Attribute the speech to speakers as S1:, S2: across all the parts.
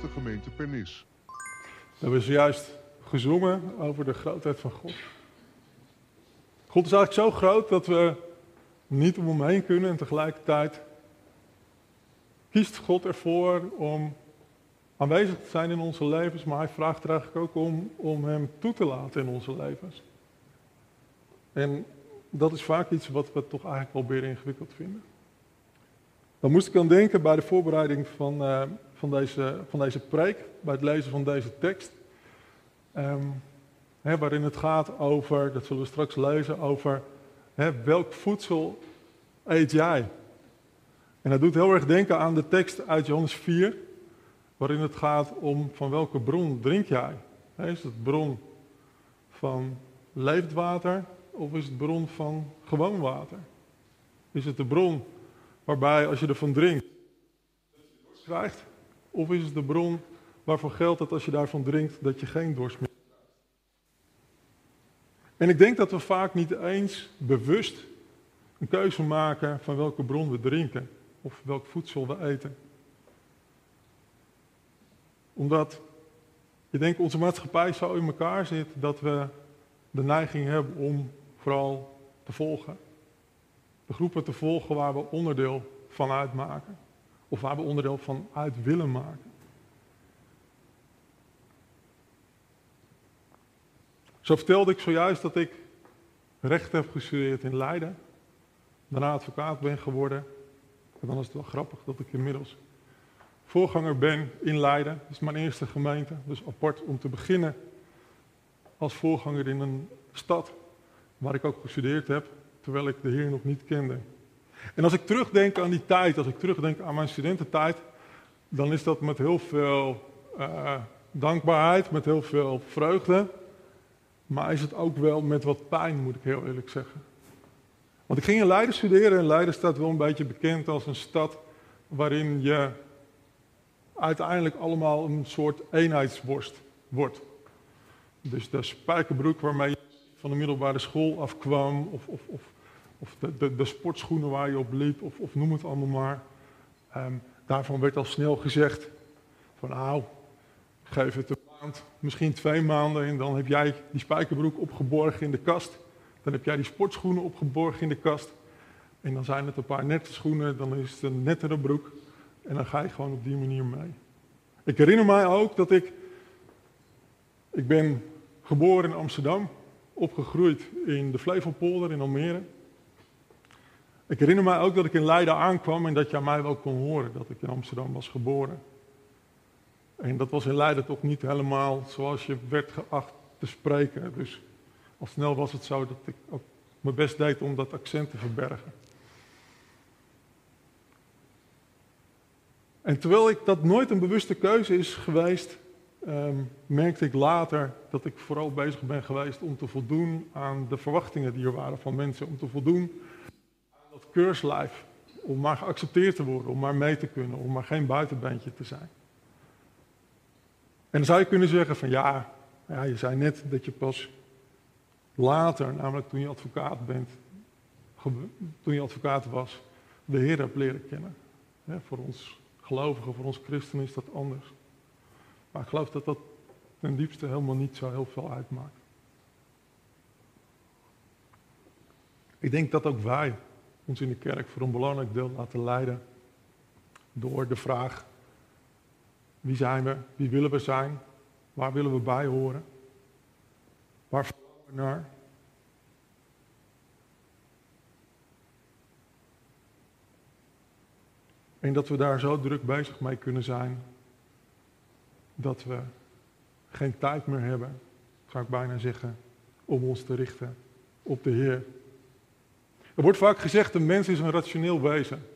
S1: de gemeente Pernis.
S2: We hebben zojuist gezongen over de grootheid van God. God is eigenlijk zo groot dat we niet om hem heen kunnen en tegelijkertijd kiest God ervoor om aanwezig te zijn in onze levens, maar hij vraagt er eigenlijk ook om, om hem toe te laten in onze levens. En dat is vaak iets wat we toch eigenlijk wel weer ingewikkeld vinden. Dan moest ik aan denken bij de voorbereiding van, uh, van, deze, van deze preek, bij het lezen van deze tekst. Um, hè, waarin het gaat over, dat zullen we straks lezen, over hè, welk voedsel eet jij? En dat doet heel erg denken aan de tekst uit Johannes 4, waarin het gaat om van welke bron drink jij? Is het bron van leefwater of is het bron van gewoon water? Is het de bron waarbij als je ervan drinkt, krijgt? Of is het de bron waarvan geldt dat als je daarvan drinkt, dat je geen dorst meer? En ik denk dat we vaak niet eens bewust een keuze maken van welke bron we drinken of welk voedsel we eten. Omdat je denkt onze maatschappij zo in elkaar zit dat we de neiging hebben om vooral te volgen. De groepen te volgen waar we onderdeel van uitmaken. Of waar we onderdeel van uit willen maken. Zo vertelde ik zojuist dat ik recht heb gestudeerd in Leiden. Daarna advocaat ben geworden. En dan is het wel grappig dat ik inmiddels voorganger ben in Leiden. Dat is mijn eerste gemeente. Dus apart om te beginnen als voorganger in een stad waar ik ook gestudeerd heb, terwijl ik de Heer nog niet kende. En als ik terugdenk aan die tijd, als ik terugdenk aan mijn studententijd, dan is dat met heel veel uh, dankbaarheid, met heel veel vreugde. Maar is het ook wel met wat pijn, moet ik heel eerlijk zeggen. Want ik ging in Leiden studeren en Leiden staat wel een beetje bekend als een stad waarin je uiteindelijk allemaal een soort eenheidsworst wordt. Dus de spijkerbroek waarmee je van de middelbare school afkwam, of, of, of, of de, de, sportschoenen waar je op liep, of, of noem het allemaal maar. Um, daarvan werd al snel gezegd van nou, geef het een maand, misschien twee maanden en dan heb jij die spijkerbroek opgeborgen in de kast. Dan heb jij die sportschoenen opgeborgen in de kast. En dan zijn het een paar nette schoenen, dan is het een nettere broek. En dan ga je gewoon op die manier mee. Ik herinner mij ook dat ik. Ik ben geboren in Amsterdam, opgegroeid in de Flevopolder in Almere. Ik herinner mij ook dat ik in Leiden aankwam en dat je aan mij wel kon horen dat ik in Amsterdam was geboren. En dat was in Leiden toch niet helemaal zoals je werd geacht te spreken. Dus al snel was het zo dat ik ook mijn best deed om dat accent te verbergen. En terwijl ik dat nooit een bewuste keuze is geweest, um, merkte ik later dat ik vooral bezig ben geweest om te voldoen aan de verwachtingen die er waren van mensen. Om te voldoen keurslijf. Om maar geaccepteerd te worden, om maar mee te kunnen, om maar geen buitenbeentje te zijn. En dan zou je kunnen zeggen van ja, ja je zei net dat je pas later, namelijk toen je advocaat bent, toen je advocaat was, de Heer hebt leren kennen. voor ons gelovigen, voor ons christenen is dat anders. Maar ik geloof dat dat ten diepste helemaal niet zo heel veel uitmaakt. Ik denk dat ook wij ons in de kerk voor een belangrijk deel laten leiden door de vraag: wie zijn we? Wie willen we zijn? Waar willen we bij horen? Waar verlangen we naar? En dat we daar zo druk bezig mee kunnen zijn dat we geen tijd meer hebben, zou ik bijna zeggen, om ons te richten op de Heer. Er wordt vaak gezegd, een mens is een rationeel wezen.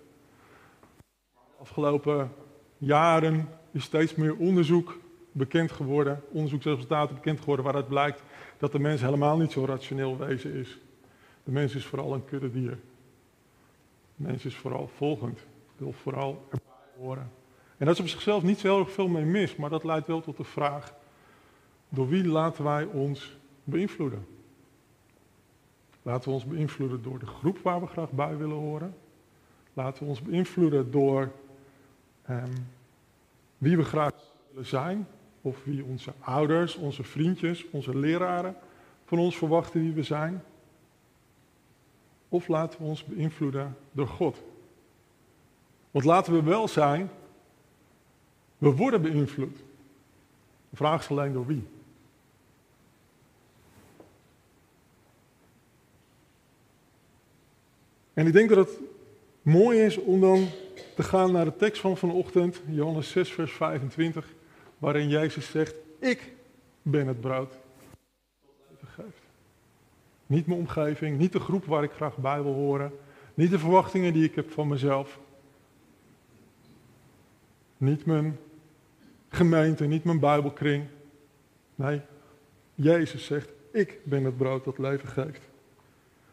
S2: De afgelopen jaren is steeds meer onderzoek bekend geworden, onderzoeksresultaten bekend geworden waaruit blijkt dat de mens helemaal niet zo'n rationeel wezen is. De mens is vooral een kuddedier. De mens is vooral volgend, wil vooral erbij horen. En dat is op zichzelf niet zo heel veel mee mis, maar dat leidt wel tot de vraag: door wie laten wij ons beïnvloeden? Laten we ons beïnvloeden door de groep waar we graag bij willen horen? Laten we ons beïnvloeden door um, wie we graag willen zijn, of wie onze ouders, onze vriendjes, onze leraren van ons verwachten wie we zijn. Of laten we ons beïnvloeden door God. Want laten we wel zijn, we worden beïnvloed. De vraag is alleen door wie. En ik denk dat het mooi is om dan te gaan naar de tekst van vanochtend, Johannes 6, vers 25, waarin Jezus zegt, ik ben het brood. Niet mijn omgeving, niet de groep waar ik graag bij wil horen, niet de verwachtingen die ik heb van mezelf, niet mijn gemeente, niet mijn Bijbelkring. Nee, Jezus zegt, ik ben het brood dat leven geeft.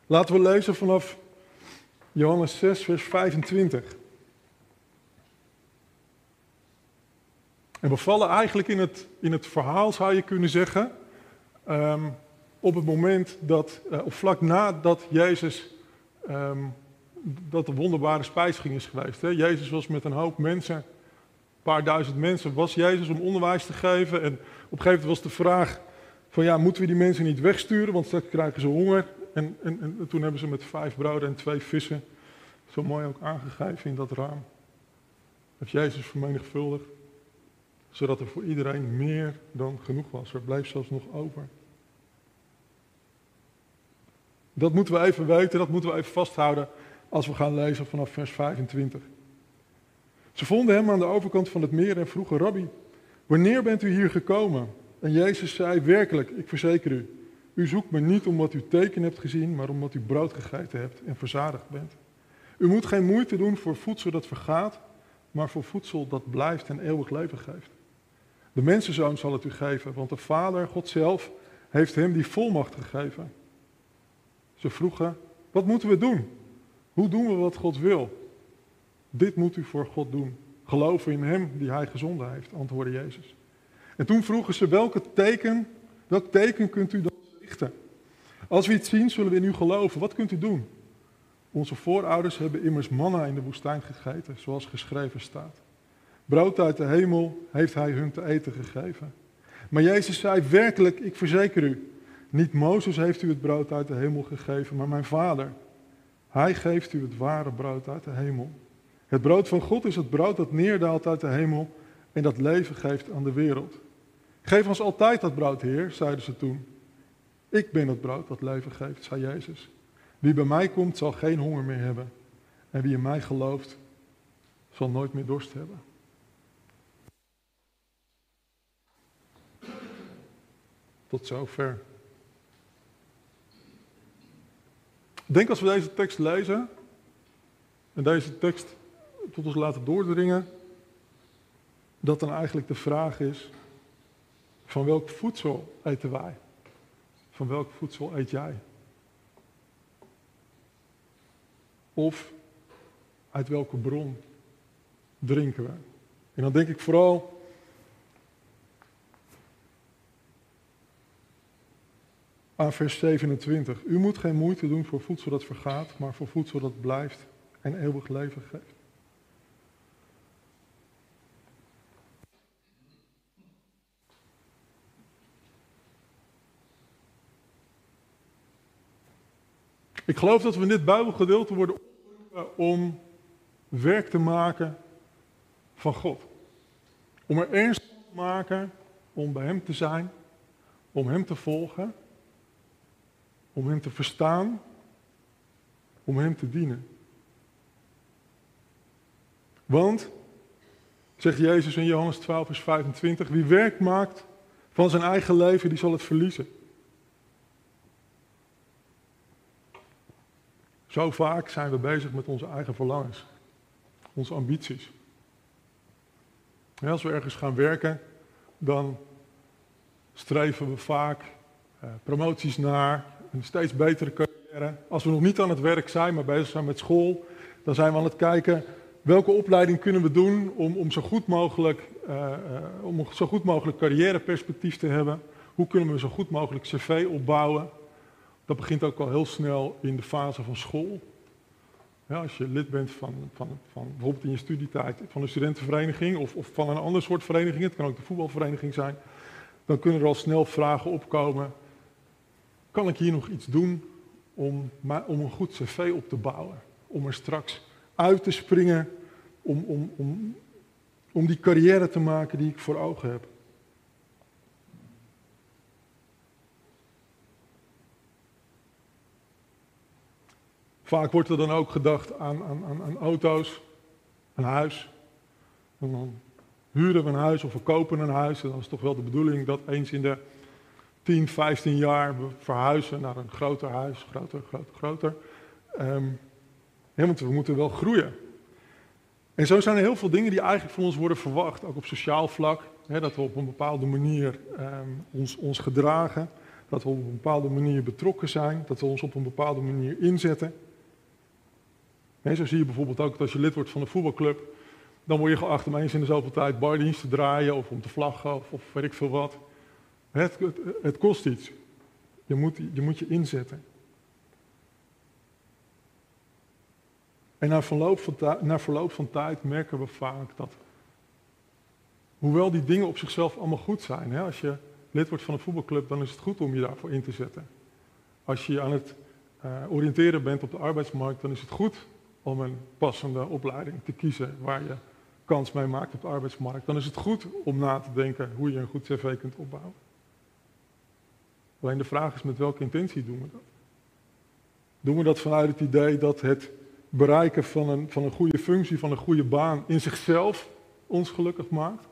S2: Laten we lezen vanaf Johannes 6, vers 25. En we vallen eigenlijk in het, in het verhaal, zou je kunnen zeggen, ehm, op het moment dat, uh, of vlak nadat Jezus, um, dat de wonderbare spijsing is geweest. Hè? Jezus was met een hoop mensen, een paar duizend mensen, was Jezus om onderwijs te geven. En op een gegeven moment was de vraag van ja, moeten we die mensen niet wegsturen, want straks krijgen ze honger. En, en, en toen hebben ze met vijf broden en twee vissen, zo mooi ook aangegeven in dat raam, heeft Jezus vermenigvuldigd zodat er voor iedereen meer dan genoeg was. Er bleef zelfs nog over. Dat moeten we even weten, dat moeten we even vasthouden als we gaan lezen vanaf vers 25. Ze vonden hem aan de overkant van het meer en vroegen, Rabbi, wanneer bent u hier gekomen? En Jezus zei, werkelijk, ik verzeker u, u zoekt me niet omdat u teken hebt gezien, maar omdat u brood gegeten hebt en verzadigd bent. U moet geen moeite doen voor voedsel dat vergaat, maar voor voedsel dat blijft en eeuwig leven geeft. De mensenzoon zal het u geven, want de Vader, God zelf, heeft hem die volmacht gegeven. Ze vroegen, wat moeten we doen? Hoe doen we wat God wil? Dit moet u voor God doen. Geloven in hem die hij gezonden heeft, antwoordde Jezus. En toen vroegen ze, welke teken, welk teken kunt u dan Als we iets zien, zullen we in u geloven. Wat kunt u doen? Onze voorouders hebben immers manna in de woestijn gegeten, zoals geschreven staat. Brood uit de hemel heeft hij hun te eten gegeven. Maar Jezus zei werkelijk, ik verzeker u, niet Mozes heeft u het brood uit de hemel gegeven, maar mijn Vader. Hij geeft u het ware brood uit de hemel. Het brood van God is het brood dat neerdaalt uit de hemel en dat leven geeft aan de wereld. Geef ons altijd dat brood, Heer, zeiden ze toen. Ik ben het brood dat leven geeft, zei Jezus. Wie bij mij komt, zal geen honger meer hebben. En wie in mij gelooft, zal nooit meer dorst hebben. Tot zover. Ik denk als we deze tekst lezen en deze tekst tot ons laten doordringen, dat dan eigenlijk de vraag is: van welk voedsel eten wij? Van welk voedsel eet jij? Of uit welke bron drinken we? En dan denk ik vooral aan vers 27. U moet geen moeite doen voor voedsel dat vergaat, maar voor voedsel dat blijft en eeuwig leven geeft. Ik geloof dat we in dit Bijbelgedeelte worden opgeroepen om werk te maken van God. Om er ernst te maken om bij Hem te zijn, om Hem te volgen om Hem te verstaan, om Hem te dienen. Want, zegt Jezus in Johannes 12, vers 25, wie werk maakt van zijn eigen leven, die zal het verliezen. Zo vaak zijn we bezig met onze eigen verlangens, onze ambities. als we ergens gaan werken, dan streven we vaak eh, promoties naar, een steeds betere carrière. Als we nog niet aan het werk zijn, maar bezig zijn met school, dan zijn we aan het kijken welke opleiding kunnen we doen om, om, zo, goed mogelijk, uh, om zo goed mogelijk carrièreperspectief te hebben. Hoe kunnen we zo goed mogelijk cv opbouwen? Dat begint ook al heel snel in de fase van school. als je lid bent van, van, van bijvoorbeeld in je studietijd van een studentenvereniging of, of van een ander soort vereniging, het kan ook de voetbalvereniging zijn, dan kunnen er al snel vragen opkomen. Kan ik hier nog iets doen om, om een goed cv op te bouwen? Om er straks uit te springen, om, om, om, om die carrière te maken die ik voor ogen heb. Vaak wordt er dan ook gedacht aan, aan, aan, auto's, een huis. En dan huren we een huis of we kopen een huis. En dan is toch wel de bedoeling dat eens in de 10, 15 jaar we verhuizen naar een groter huis, groter, groter, groter. Um, want we moeten wel groeien. En zo zijn er heel veel dingen die eigenlijk van ons worden verwacht, ook op sociaal vlak. Hè, dat we op een bepaalde manier um, ons, ons gedragen, dat we op een bepaalde manier betrokken zijn, dat we ons op een bepaalde manier inzetten. He, zo zie je bijvoorbeeld ook dat als je lid wordt van een voetbalclub, dan word je geacht om eens in de zoveel tijd bardienst te draaien of om te vlaggen of, of weet ik veel wat. Het, het, kost iets. Je moet, je moet je inzetten. En na verloop, van na verloop van tijd merken we vaak dat, hoewel die dingen op zichzelf allemaal goed zijn, hè, als je lid wordt van een voetbalclub, dan is het goed om je daarvoor in te zetten. Als je aan het uh, oriënteren bent op de arbeidsmarkt, dan is het goed om een passende opleiding te kiezen waar je kans mee maakt op de arbeidsmarkt, dan is het goed om na te denken hoe je een goed cv kunt opbouwen. Alleen de vraag is met welke intentie doen we dat? Doen we dat vanuit het idee dat het bereiken van een, van een goede functie, van een goede baan in zichzelf ons gelukkig maakt?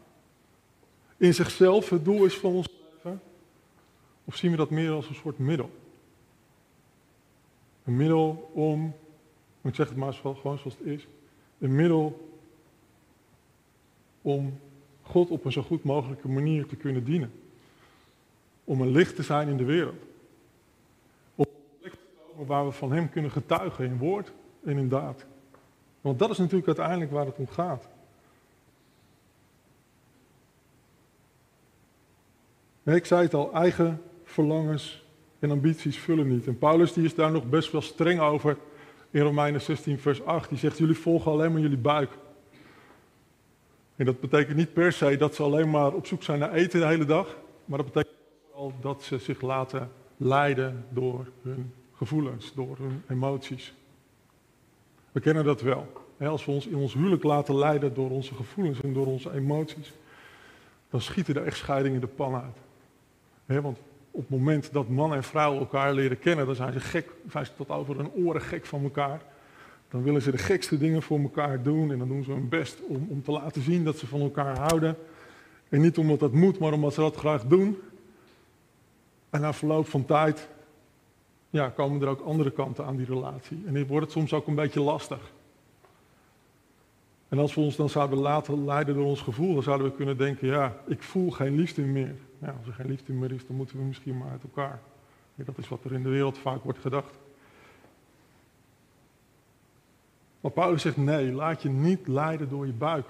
S2: In zichzelf het doel is van ons leven? Of zien we dat meer als een soort middel? Een middel om ik zeg het maar gewoon zoals het is. Een middel om God op een zo goed mogelijke manier te kunnen dienen. Om een licht te zijn in de wereld. Om een plek te komen waar we van Hem kunnen getuigen in woord en in daad. Want dat is natuurlijk uiteindelijk waar het om gaat. ik zei het al, eigen verlangens en ambities vullen niet. En Paulus die is daar nog best wel streng over in Romeinen 16, vers 8. Die zegt, jullie volgen alleen maar jullie buik. En dat betekent niet per se dat ze alleen maar op zoek zijn naar eten de hele dag. Maar dat betekent vooral dat ze zich laten leiden door hun gevoelens, door hun emoties. We kennen dat wel. Als we ons in ons huwelijk laten leiden door onze gevoelens en door onze emoties, dan schieten er echt scheidingen de pan uit. Want op het moment dat man en vrouw elkaar leren kennen, dan zijn ze gek, zijn ze tot over hun oren gek van elkaar. Dan willen ze de gekste dingen voor elkaar doen en dan doen ze hun best om, om te laten zien dat ze van elkaar houden. En niet omdat dat moet, maar omdat ze dat graag doen. En na verloop van tijd ja, komen er ook andere kanten aan die relatie. En dan wordt het soms ook een beetje lastig. En als we ons dan zouden laten leiden door ons gevoel, dan zouden we kunnen denken, ja, ik voel geen liefde meer. Ja, als er geen liefde meer is, dan moeten we misschien maar uit elkaar. dat is wat er in de wereld vaak wordt gedacht. Maar Paulus zegt, nee, laat je niet leiden door je buik.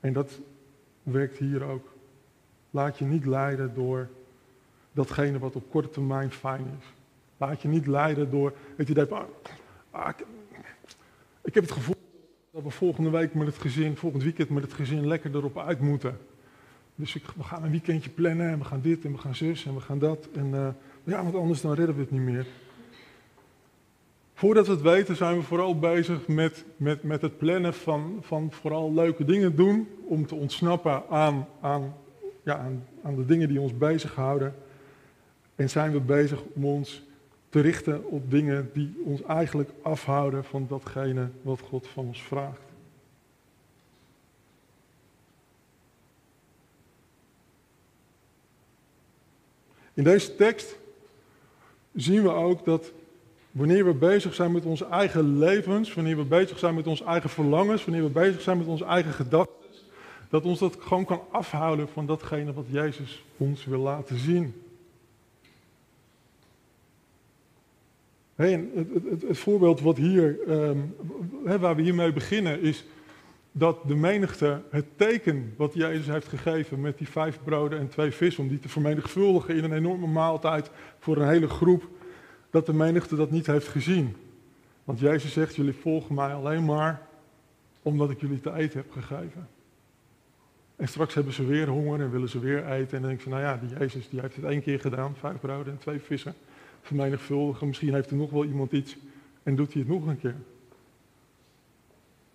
S2: En dat werkt hier ook. Laat je niet leiden door datgene wat op korte termijn fijn is. Laat je niet leiden door het idee van, ah, ik, ik, heb het gevoel dat we volgende week met het gezin, volgend weekend met het gezin lekker erop uit moeten. Dus ik, we gaan een weekendje plannen en we gaan dit en we gaan zus en we gaan dat. En uh, ja, want anders dan redden we het niet meer. Voordat we het weten zijn we vooral bezig met, met, met het plannen van, van vooral leuke dingen doen om te ontsnappen aan, aan, ja, aan, aan de dingen die ons bezighouden. En zijn we bezig om ons te richten op dingen die ons eigenlijk afhouden van datgene wat God van ons vraagt. In deze tekst zien we ook dat wanneer we bezig zijn met onze eigen levens, wanneer we bezig zijn met onze eigen verlangens, wanneer we bezig zijn met onze eigen gedachten, dat ons dat gewoon kan afhouden van datgene wat Jezus ons wil laten zien. Het, het, het, voorbeeld wat hier, um, waar we hiermee beginnen, is dat de menigte het teken wat Jezus heeft gegeven met die vijf broden en twee vissen, om die te vermenigvuldigen in een enorme maaltijd voor een hele groep, dat de menigte dat niet heeft gezien. Want Jezus zegt, jullie volgen mij alleen maar omdat ik jullie te eten heb gegeven. En straks hebben ze weer honger en willen ze weer eten. En dan denk ze, nou ja, die Jezus die heeft het één keer gedaan, vijf broden en twee vissen. Vermenigvuldigen, misschien heeft er nog wel iemand iets en doet hij het nog een keer.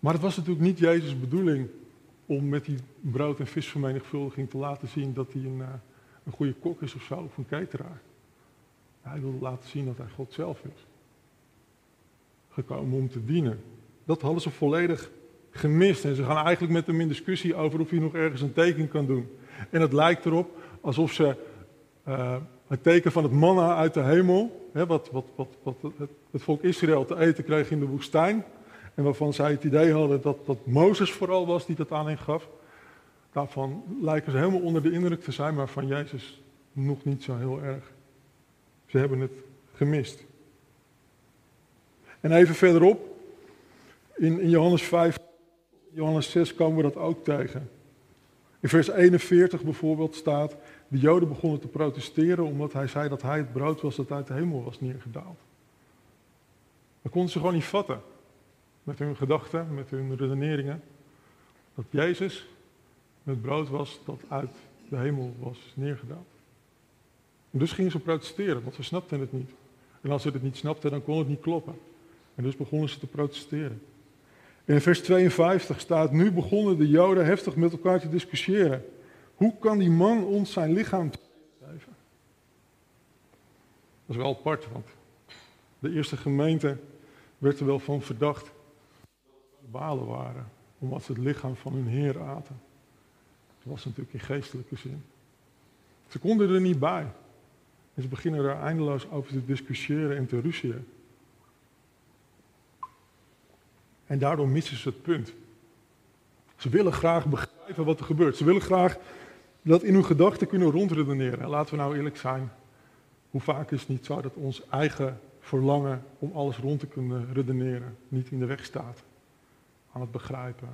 S2: Maar het was natuurlijk niet Jezus' bedoeling om met die brood- en visvermenigvuldiging te laten zien dat hij een, uh, een goede kok is of zo, of een cateraar. Hij wilde laten zien dat hij God zelf is. Gekomen om te dienen. Dat hadden ze volledig gemist. En ze gaan eigenlijk met hem in discussie over of hij nog ergens een teken kan doen. En het lijkt erop alsof ze uh, het teken van het manna uit de hemel, hè, wat, wat, wat, wat het, het, volk Israël te eten kreeg in de woestijn, en waarvan zij het idee hadden dat, dat Mozes vooral was die dat aan hen gaf, daarvan lijken ze helemaal onder de indruk te zijn, maar van Jezus nog niet zo heel erg. Ze hebben het gemist. En even verderop, in, in Johannes 5, Johannes 6 komen we dat ook tegen. In vers 41 bijvoorbeeld staat, de Joden begonnen te protesteren omdat hij zei dat hij het brood was dat uit de hemel was neergedaald. Dat konden ze gewoon niet vatten. Met hun gedachten, met hun redeneringen. Dat Jezus het brood was dat uit de hemel was neergedaald. En dus gingen ze protesteren, want ze snapten het niet. En als ze het niet snapten, dan kon het niet kloppen. En dus begonnen ze te protesteren. In vers 52 staat, nu begonnen de Joden heftig met elkaar te discussiëren. Hoe kan die man ons zijn lichaam geven? Dat is wel apart, want de eerste gemeente werd er wel van verdacht dat balen waren, omdat ze het lichaam van hun Heer aten. Dat was natuurlijk in geestelijke zin. Ze konden er niet bij. En ze beginnen er eindeloos over te discussiëren en te ruzien. En daardoor missen ze het punt. Ze willen graag begrijpen wat er gebeurt. Ze willen graag dat in hun gedachten kunnen rondredeneren. En laten we nou eerlijk zijn. Hoe vaak is het niet zo dat ons eigen verlangen om alles rond te kunnen redeneren niet in de weg staat aan het begrijpen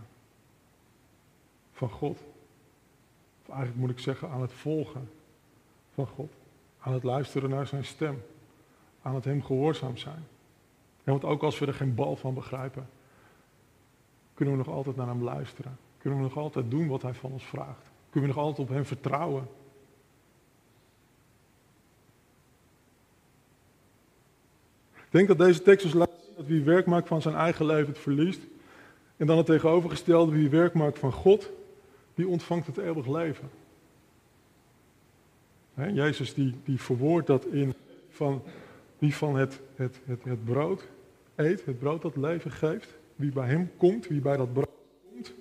S2: van God. Of eigenlijk moet ik zeggen aan het volgen van God. Aan het luisteren naar zijn stem. Aan het hem gehoorzaam zijn. En want ook als we er geen bal van begrijpen, kunnen we nog altijd naar hem luisteren. Kunnen we nog altijd doen wat hij van ons vraagt. Kunnen we nog altijd op hem vertrouwen. Ik denk dat deze tekst ons laat zien dat wie werk maakt van zijn eigen leven het verliest. En dan het tegenovergestelde, wie werk maakt van God, die ontvangt het eeuwig leven. Jezus die, die verwoordt dat in van wie van het, het, het, het brood eet, het brood dat leven geeft, wie bij hem komt, wie bij dat brood komt,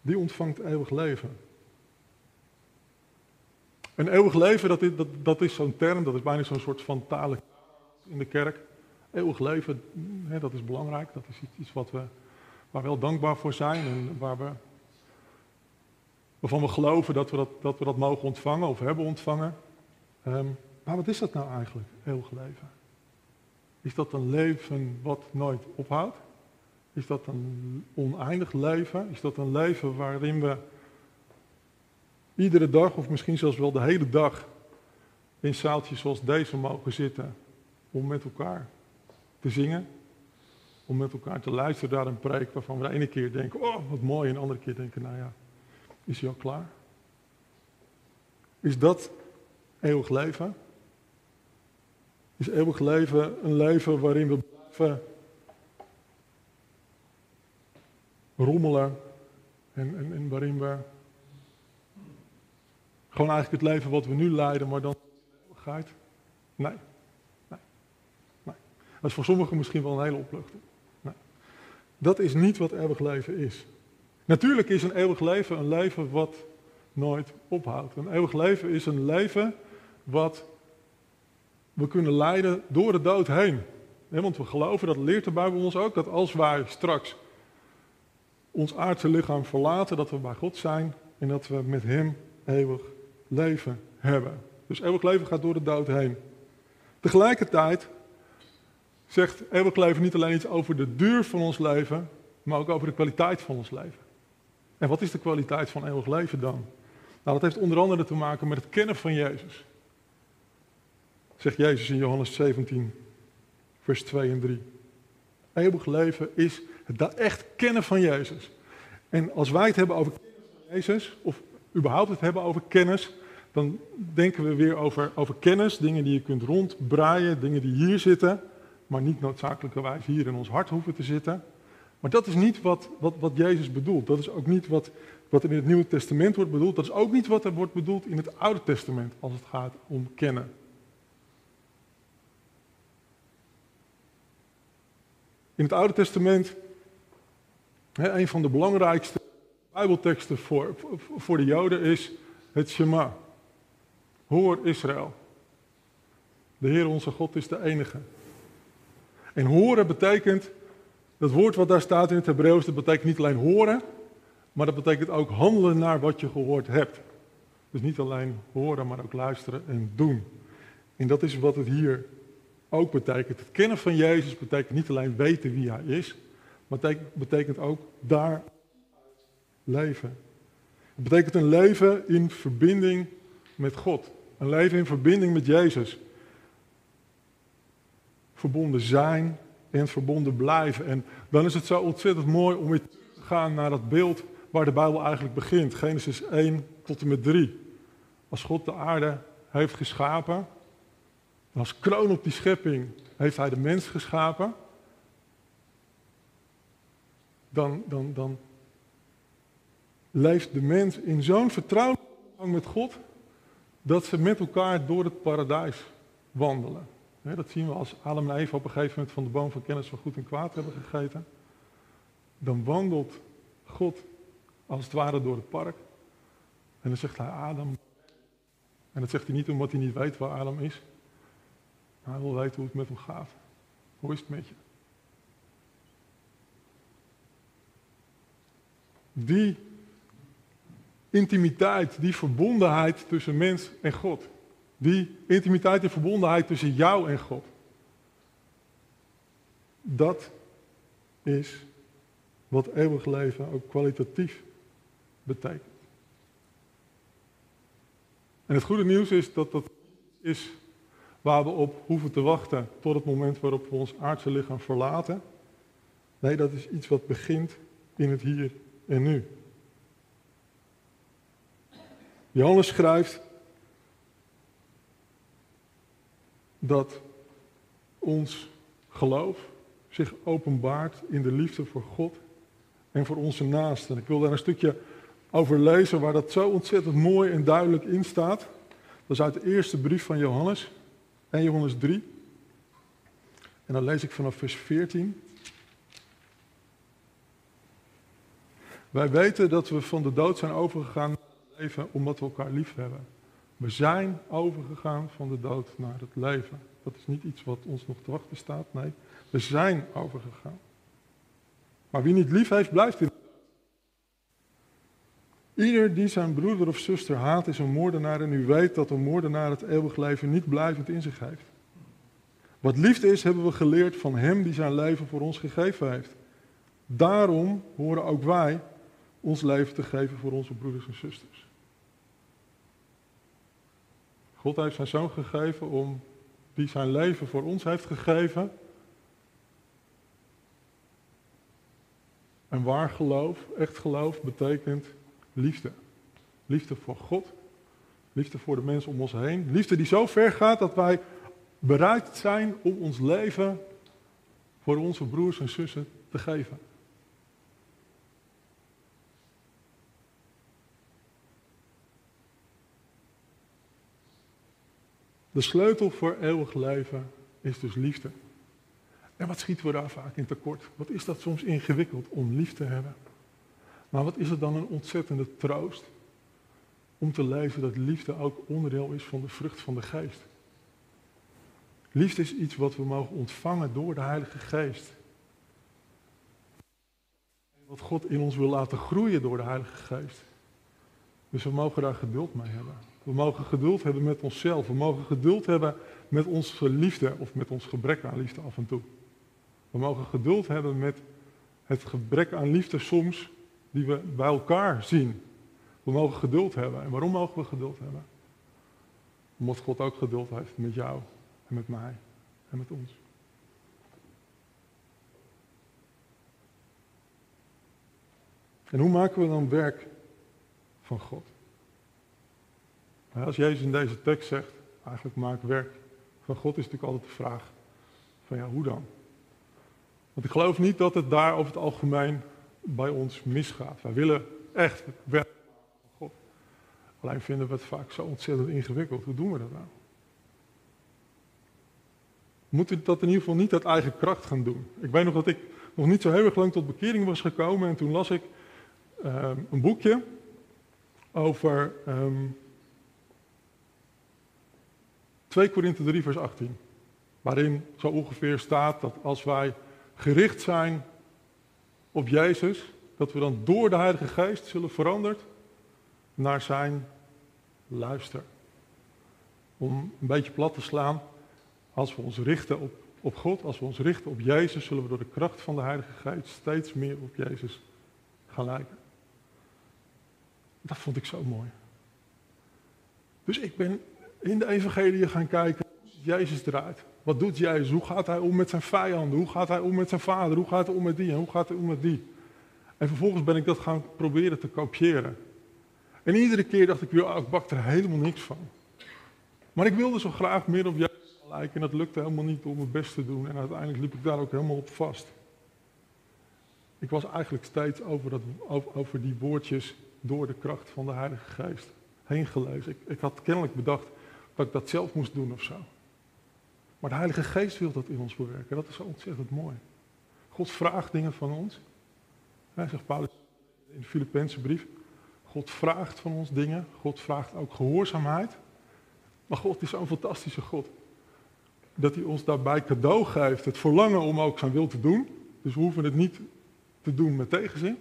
S2: die ontvangt eeuwig leven. En eeuwig leven, dat is, dat, dat is zo'n term, dat is bijna zo'n soort van talen in de kerk. Eeuwig leven, hè, dat is belangrijk, dat is iets wat we, waar we wel dankbaar voor zijn en waar we, waarvan we geloven dat we dat, dat we dat mogen ontvangen of hebben ontvangen. Ehm, maar wat is dat nou eigenlijk, eeuwig leven? Is dat een leven wat nooit ophoudt? Is dat een oneindig leven? Is dat een leven waarin we iedere dag, of misschien zelfs wel de hele dag, in zaaltjes zoals deze mogen zitten om met elkaar te zingen? Om met elkaar te luisteren naar een preek waarvan we de ene keer denken, oh wat mooi, en de andere keer denken, nou ja, is hij al klaar? Is dat eeuwig leven? Is eeuwig leven een leven waarin we blijven rommelen en, en, en waarin we gewoon eigenlijk het leven wat we nu leiden, maar dan gaat. Nee. nee. nee. Dat is voor sommigen misschien wel een hele opluchting. Nee. Dat is niet wat eeuwig leven is. Natuurlijk is een eeuwig leven een leven wat nooit ophoudt. Een eeuwig leven is een leven wat we kunnen leiden door de dood heen. want we geloven, dat leert de Bijbel ons ook, dat als wij straks ons aardse lichaam verlaten, dat we bij God zijn en dat we met Hem eeuwig leven hebben. Dus eeuwig leven gaat door de dood heen. Tegelijkertijd zegt eeuwig leven niet alleen iets over de duur van ons leven, maar ook over de kwaliteit van ons leven. En wat is de kwaliteit van eeuwig leven dan? Nou, dat heeft onder andere te maken met het kennen van Jezus. zegt Jezus in Johannes 17, vers 2 en 3. Eeuwig leven is het echt kennen van Jezus. En als wij het hebben over kennis van Jezus, of überhaupt het hebben over kennis, dan denken we weer over, over kennis, dingen die je kunt rondbraaien, dingen die hier zitten, maar niet noodzakelijkerwijs hier in ons hart hoeven te zitten. Maar dat is niet wat, wat, wat Jezus bedoelt. Dat is ook niet wat, wat in het Nieuwe Testament wordt bedoeld. Dat is ook niet wat er wordt bedoeld in het Oude Testament als het gaat om kennen. In het Oude Testament, een van de belangrijkste Bijbelteksten voor, voor de Joden is het Shema. Hoor Israël. De Heer onze God is de enige. En horen betekent, dat woord wat daar staat in het Hebreeuws, dat betekent niet alleen horen, maar dat betekent ook handelen naar wat je gehoord hebt. Dus niet alleen horen, maar ook luisteren en doen. En dat is wat het hier ook betekent. Het kennen van Jezus betekent niet alleen weten wie Hij is, het betekent ook daar leven. Het betekent een leven in verbinding met God. Een leven in verbinding met Jezus. Verbonden zijn en verbonden blijven. En dan is het zo ontzettend mooi om weer te gaan naar dat beeld waar de Bijbel eigenlijk begint. Genesis 1 tot en met 3. Als God de aarde heeft geschapen, als kroon op die schepping heeft hij de mens geschapen, dan, dan, dan leeft de mens in zo'n vertrouwelijke omgang met God, dat ze met elkaar door het paradijs wandelen. dat zien we als Adam en Eva op een gegeven moment van de boom van kennis van goed en kwaad hebben gegeten. Dan wandelt God als het ware door het park. En dan zegt hij Adam. En dat zegt hij niet omdat hij niet weet waar Adam is. Maar hij wil weten hoe het met hem gaat. Hoe is het met je? Die intimiteit, die verbondenheid tussen mens en God. Die intimiteit en verbondenheid tussen jou en God. Dat is wat eeuwig leven ook kwalitatief betekent. En het goede nieuws is dat dat is waar we op hoeven te wachten tot het moment waarop we ons aardse lichaam verlaten. Nee, dat is iets wat begint in het hier en nu. Johannes schrijft dat ons geloof zich openbaart in de liefde voor God en voor onze naasten. Ik wil daar een stukje over lezen waar dat zo ontzettend mooi en duidelijk in staat. Dat is uit de eerste brief van Johannes, 1 Johannes 3. En dan lees ik vanaf vers 14. Wij weten dat we van de dood zijn overgegaan leven omdat we elkaar lief hebben. We zijn overgegaan van de dood naar het leven. Dat is niet iets wat ons nog te wachten staat, nee. We zijn overgegaan. Maar wie niet lief heeft, blijft in de dood. Ieder die zijn broeder of zuster haat, is een moordenaar en u weet dat een moordenaar het eeuwig leven niet blijvend in zich heeft. Wat liefde is, hebben we geleerd van hem die zijn leven voor ons gegeven heeft. Daarom horen ook wij ons leven te geven voor onze broeders en zusters. God heeft zijn zoon gegeven om, die zijn leven voor ons heeft gegeven. En waar geloof, echt geloof, betekent liefde. Liefde voor God, liefde voor de mensen om ons heen. Liefde die zo ver gaat dat wij bereid zijn om ons leven voor onze broers en zussen te geven. De sleutel voor eeuwig leven is dus liefde. En wat schieten we daar vaak in tekort? Wat is dat soms ingewikkeld om lief te hebben? Maar wat is het dan een ontzettende troost om te lezen dat liefde ook onderdeel is van de vrucht van de geest. Liefde is iets wat we mogen ontvangen door de Heilige Geest. Wat God in ons wil laten groeien door de Heilige Geest. Dus we mogen daar geduld mee hebben. We mogen geduld hebben met onszelf. We mogen geduld hebben met onze liefde of met ons gebrek aan liefde af en toe. We mogen geduld hebben met het gebrek aan liefde soms die we bij elkaar zien. We mogen geduld hebben. En waarom mogen we geduld hebben? Omdat God ook geduld heeft met jou en met mij en met ons. En hoe maken we dan werk van God? Als Jezus in deze tekst zegt, eigenlijk maak werk van God, is natuurlijk altijd de vraag van ja, hoe dan? Want ik geloof niet dat het daar over het algemeen bij ons misgaat. Wij willen echt werk van God. Alleen vinden we het vaak zo ontzettend ingewikkeld. Hoe doen we dat nou? We moeten dat in ieder geval niet uit eigen kracht gaan doen. Ik weet nog dat ik nog niet zo heel erg lang tot bekering was gekomen en toen las ik Ehm, een boekje over ehm, 2 Korinthe 3 vers 18. Waarin zo ongeveer staat dat als wij gericht zijn op Jezus, dat we dan door de Heilige Geest zullen veranderd naar zijn luister. Om een beetje plat te slaan, als we ons richten op, op God, als we ons richten op Jezus, zullen we door de kracht van de Heilige Geest steeds meer op Jezus gaan lijken. Dat vond ik zo mooi. Dus ik ben in de evangelie gaan kijken Jezus eruit. Wat doet Jezus? Hoe gaat hij om met zijn vijanden? Hoe gaat hij om met zijn vader? Hoe gaat hij om met die? En hoe gaat hij om met die? En vervolgens ben ik dat gaan proberen te kopiëren. En iedere keer dacht ik weer, ik bak er helemaal niks van. Maar ik wilde zo graag meer op Jezus lijken en dat lukte helemaal niet om het best te doen. En uiteindelijk liep ik daar ook helemaal op vast. Ik was eigenlijk steeds over, dat, over die woordjes door de kracht van de Heilige Geest heen gelezen. Ik, ik had kennelijk bedacht dat ik dat zelf moest doen of zo. Maar de Heilige Geest wil dat in ons bewerken. Dat is ontzettend mooi. God vraagt dingen van ons. Hij zegt Paulus in de Filipijnse brief. God vraagt van ons dingen. God vraagt ook gehoorzaamheid. Maar God is zo'n fantastische God. Dat hij ons daarbij cadeau geeft. Het verlangen om ook zijn wil te doen. Dus we hoeven het niet te doen met tegenzin.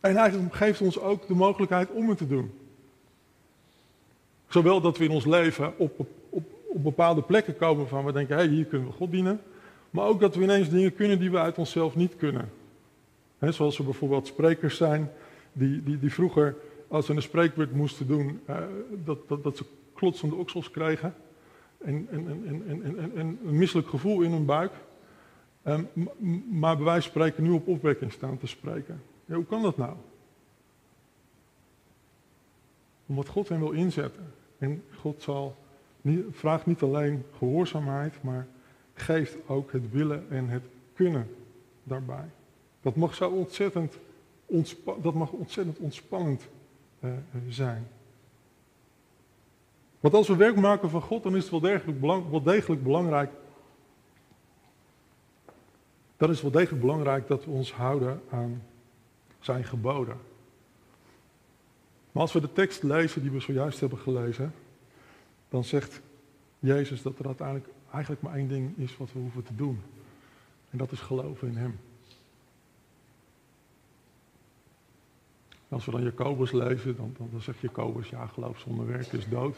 S2: En hij geeft ons ook de mogelijkheid om het te doen. Zowel dat we in ons leven op, op, op, bepaalde plekken komen van we denken, hé, hier kunnen we God dienen. Maar ook dat we ineens dingen kunnen die we uit onszelf niet kunnen. zoals er bijvoorbeeld sprekers zijn die, die, die vroeger, als ze een spreekwoord moesten doen, uh, dat, dat, dat ze klotsende oksels kregen. En, en, en, en, en, en een misselijk gevoel in hun buik. Um, maar bij wijze spreken nu op opwekking staan te spreken hoe kan dat nou? Omdat God hem wil inzetten. En God zal niet, vraagt niet alleen gehoorzaamheid, maar geeft ook het willen en het kunnen daarbij. Dat mag zo ontzettend, dat mag ontzettend ontspannend uh, zijn. Want als we werk maken van God, dan is het wel degelijk, wel degelijk belangrijk. Dat is wel degelijk belangrijk dat we ons houden aan zijn geboden. Maar als we de tekst lezen die we zojuist hebben gelezen, dan zegt Jezus dat er uiteindelijk eigenlijk maar één ding is wat we hoeven te doen. En dat is geloven in Hem. Als we dan Jacobus lezen, dan, dan, zegt Jacobus, ja, geloof zonder werk is dood.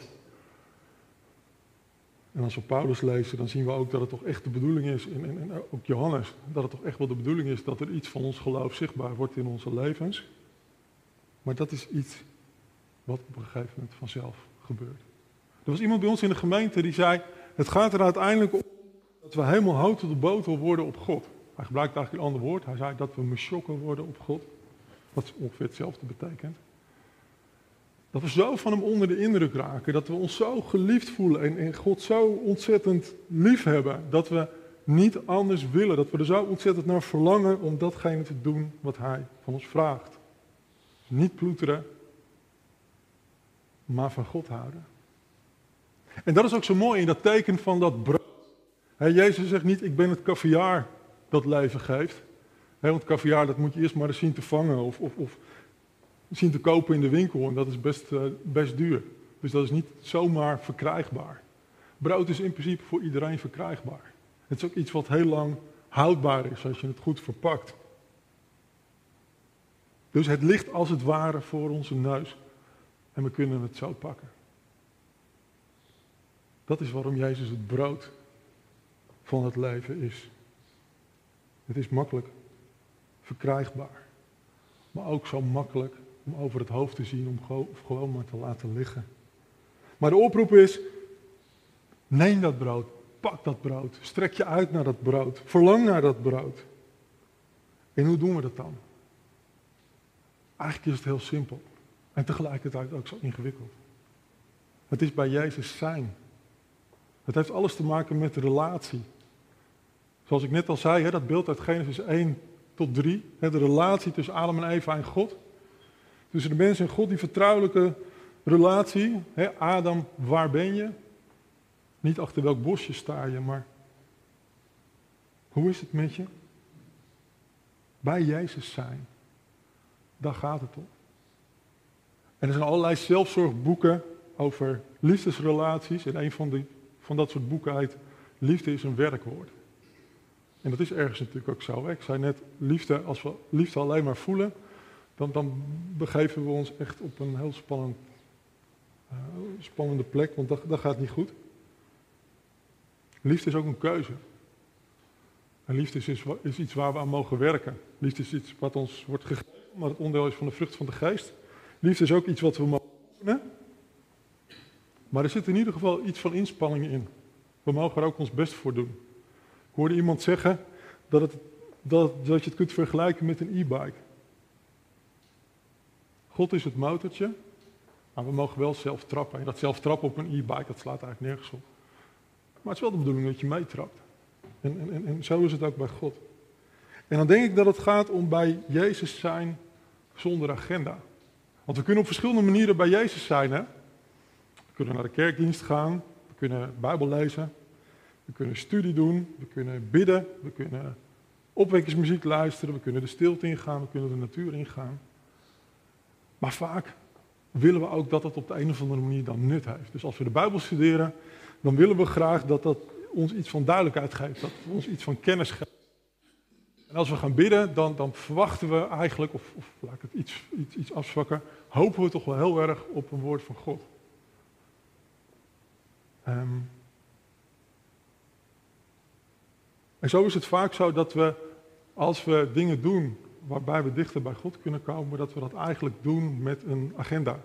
S2: En als we Paulus lezen, dan zien we ook dat het toch echt de bedoeling is, en, ook Johannes, dat het toch echt wel de bedoeling is dat er iets van ons geloof zichtbaar wordt in onze levens. Maar dat is iets wat op een gegeven moment vanzelf gebeurt. Er was iemand bij ons in de gemeente die zei, het gaat er uiteindelijk om dat we helemaal hout de boter worden op God. Hij gebruikte eigenlijk een ander woord. Hij zei dat we mesjokken worden op God. Wat ongeveer hetzelfde betekent. Dat we zo van hem onder de indruk raken. Dat we ons zo geliefd voelen en, en God zo ontzettend lief hebben. Dat we niet anders willen. Dat we er zo ontzettend naar verlangen om datgene te doen wat hij van ons vraagt. Niet ploeteren, maar van God houden. En dat is ook zo mooi in dat teken van dat brood. Jezus zegt niet, ik ben het caviar dat leven geeft. want caviar, dat moet je eerst maar eens zien te vangen. Of, of, of zien te kopen in de winkel en dat is best, uh, best duur. Dus dat is niet zomaar verkrijgbaar. Brood is in principe voor iedereen verkrijgbaar. Het is ook iets wat heel lang houdbaar is als je het goed verpakt. Dus het ligt als het ware voor onze neus en we kunnen het zo pakken. Dat is waarom Jezus het brood van het leven is. Het is makkelijk verkrijgbaar, maar ook zo makkelijk om over het hoofd te zien, om gewoon maar te laten liggen. Maar de oproep is, Neem dat brood, pak dat brood, strek je uit naar dat brood, verlang naar dat brood. En hoe doen we dat dan? Eigenlijk is het heel simpel en tegelijkertijd ook zo ingewikkeld. Het is bij Jezus zijn. Het heeft alles te maken met de relatie. Zoals ik net al zei, dat beeld uit Genesis 1 tot 3, de relatie tussen Adam en Eva en God. Tussen de mens en God, die vertrouwelijke relatie. Adam, waar ben je? Niet achter welk bosje sta je, maar hoe is het met je? Bij Jezus zijn. Daar gaat het om. En er zijn allerlei zelfzorgboeken over liefdesrelaties. En een van, die, van dat soort boeken heet Liefde is een werkwoord. En dat is ergens natuurlijk ook zo. Ik zei net, liefde, als we liefde alleen maar voelen, dan, dan begeven we ons echt op een heel spannend, uh, spannende plek, want dat, dat gaat niet goed. Liefde is ook een keuze. En liefde is, is iets waar we aan mogen werken. Liefde is iets wat ons wordt gegeven, maar het onderdeel is van de vrucht van de geest. Liefde is ook iets wat we mogen oefenen. Maar er zit in ieder geval iets van inspanning in. We mogen er ook ons best voor doen. Ik hoorde iemand zeggen dat, het, dat, dat je het kunt vergelijken met een e-bike. God is het motortje, maar we mogen wel zelf trappen. En dat zelf trappen op een e-bike, dat slaat eigenlijk nergens op. Maar het is wel de bedoeling dat je meetrapt. En, en, en zo is het ook bij God. En dan denk ik dat het gaat om bij Jezus zijn zonder agenda. Want we kunnen op verschillende manieren bij Jezus zijn. Hè? We kunnen naar de kerkdienst gaan, we kunnen Bijbel lezen, we kunnen studie doen, we kunnen bidden, we kunnen opwekkingsmuziek luisteren, we kunnen de stilte ingaan, we kunnen de natuur ingaan. Maar vaak willen we ook dat het op de een of andere manier dan nut heeft. Dus als we de Bijbel studeren, dan willen we graag dat dat ons iets van duidelijkheid geeft, dat het ons iets van kennis geeft. En als we gaan bidden, dan, dan verwachten we eigenlijk, of, of laat ik het iets, iets, iets afzwakken, hopen we toch wel heel erg op een woord van God. Um, en zo is het vaak zo dat we, als we dingen doen waarbij we dichter bij God kunnen komen, dat we dat eigenlijk doen met een agenda.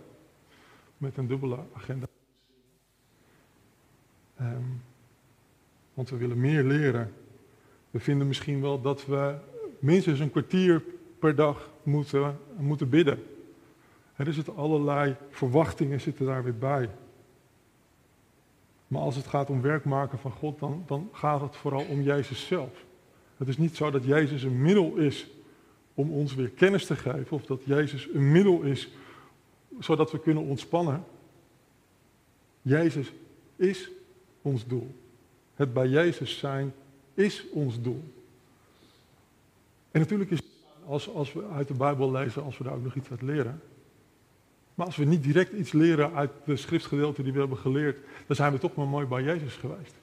S2: Met een dubbele agenda. Um, want we willen meer leren. We vinden misschien wel dat we minstens een kwartier per dag moeten, moeten bidden. Er zitten allerlei verwachtingen zitten daar weer bij. Maar als het gaat om werk maken van God, dan, dan gaat het vooral om Jezus zelf. Het is niet zo dat Jezus een middel is om ons weer kennis te geven, of dat Jezus een middel is zodat we kunnen ontspannen. Jezus is ons doel. Het bij Jezus zijn is ons doel. En natuurlijk is als, als we uit de Bijbel lezen, als we daar ook nog iets uit leren. Maar als we niet direct iets leren uit de schriftgedeelte die we hebben geleerd, dan zijn we toch maar mooi bij Jezus geweest.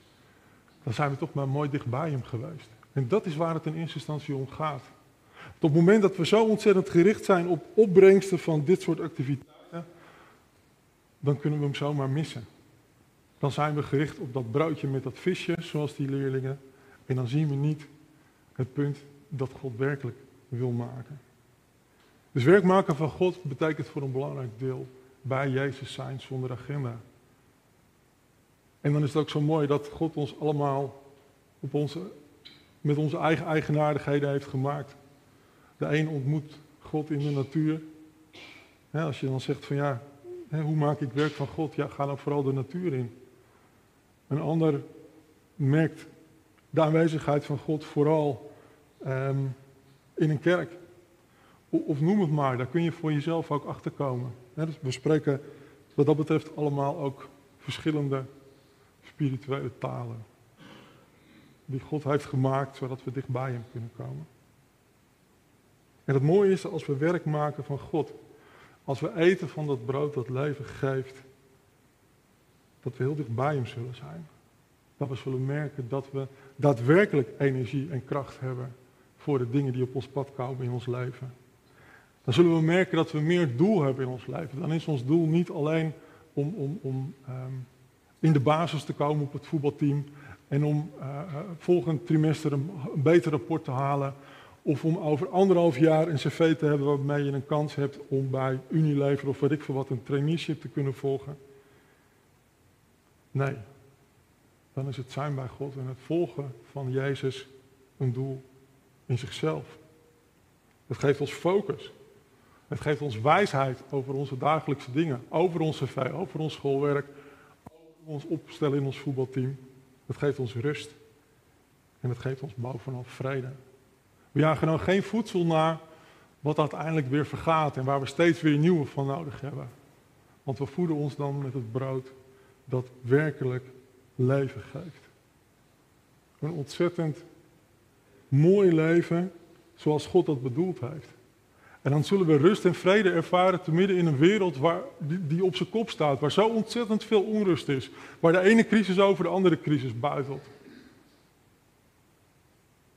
S2: Dan zijn we toch maar mooi dicht bij Hem geweest. En dat is waar het in eerste instantie om gaat. Op het moment dat we zo ontzettend gericht zijn op opbrengsten van dit soort activiteiten, dan kunnen we hem zomaar missen. Dan zijn we gericht op dat broodje met dat visje, zoals die leerlingen. En dan zien we niet het punt dat God werkelijk wil maken. Dus werk maken van God betekent voor een belangrijk deel bij Jezus zijn zonder agenda. En dan is het ook zo mooi dat God ons allemaal op onze, met onze eigen eigenaardigheden heeft gemaakt. De een ontmoet God in de natuur. als je dan zegt van ja, hoe maak ik werk van God? Ja, ga dan vooral de natuur in. Een ander merkt de aanwezigheid van God vooral ehm, in een kerk. Of, noem het maar, daar kun je voor jezelf ook achter komen. dus we spreken wat dat betreft allemaal ook verschillende spirituele talen. Die God heeft gemaakt zodat we dichtbij hem kunnen komen. En het mooie is als we werk maken van God. Als we eten van dat brood dat leven geeft dat we heel dicht bij hem zullen zijn. Dat we zullen merken dat we daadwerkelijk energie en kracht hebben voor de dingen die op ons pad komen in ons leven. Dan zullen we merken dat we meer doel hebben in ons leven. Dan is ons doel niet alleen om, om, om um, in de basis te komen op het voetbalteam en om uh, volgend trimester een, een beter rapport te halen. Of om over anderhalf jaar een cv te hebben waarmee je een kans hebt om bij Unilever of weet ik veel wat een traineeship te kunnen volgen. Nee. Dan is het zijn bij God en het volgen van Jezus een doel in zichzelf. Het geeft ons focus. Het geeft ons wijsheid over onze dagelijkse dingen, over onze cv, over ons schoolwerk, over ons opstellen in ons voetbalteam. Het geeft ons rust. En het geeft ons bovenal vrede. We jagen nou geen voedsel naar wat uiteindelijk weer vergaat en waar we steeds weer nieuwe van nodig hebben. Want we voeden ons dan met het brood dat werkelijk leven geeft. Een ontzettend mooi leven zoals God dat bedoeld heeft. En dan zullen we rust en vrede ervaren te midden in een wereld waar, die, op zijn kop staat, waar zo ontzettend veel onrust is, waar de ene crisis over de andere crisis buitelt.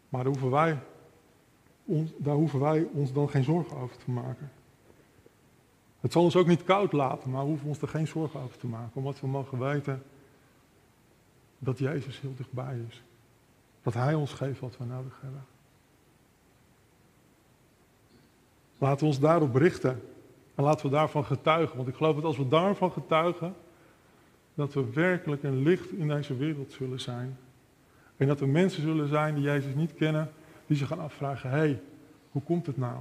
S2: Maar daar hoeven wij, ons, daar hoeven wij ons dan geen zorgen over te maken. Het zal ons ook niet koud laten, maar we hoeven ons er geen zorgen over te maken, omdat we mogen weten dat Jezus heel dichtbij is. Dat Hij ons geeft wat we nodig hebben. Laten we ons daarop richten. En laten we daarvan getuigen. Want ik geloof dat als we daarvan getuigen, dat we werkelijk een licht in deze wereld zullen zijn. En dat er mensen zullen zijn die Jezus niet kennen, die zich gaan afvragen, hé, hey, hoe komt het nou?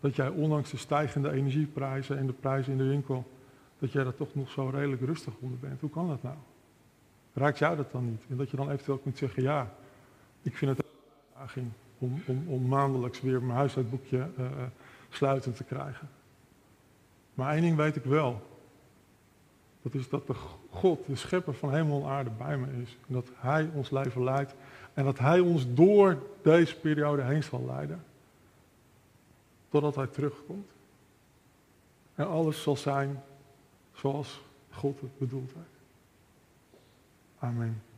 S2: Dat jij ondanks de stijgende energieprijzen en de prijzen in de winkel, dat jij er toch nog zo redelijk rustig onder bent. Hoe kan dat nou? Raakt jou dat dan niet? En dat je dan eventueel kunt zeggen, ja, ik vind het een uitdaging om, om, om maandelijks weer mijn huishoudboekje uh, sluiten te krijgen. Maar één ding weet ik wel. Dat is dat de God, de schepper van hemel en aarde, bij me is. En dat Hij ons leven leidt. En dat Hij ons door deze periode heen zal leiden. Totdat Hij terugkomt. En alles zal zijn zoals God het bedoeld heeft. Amen.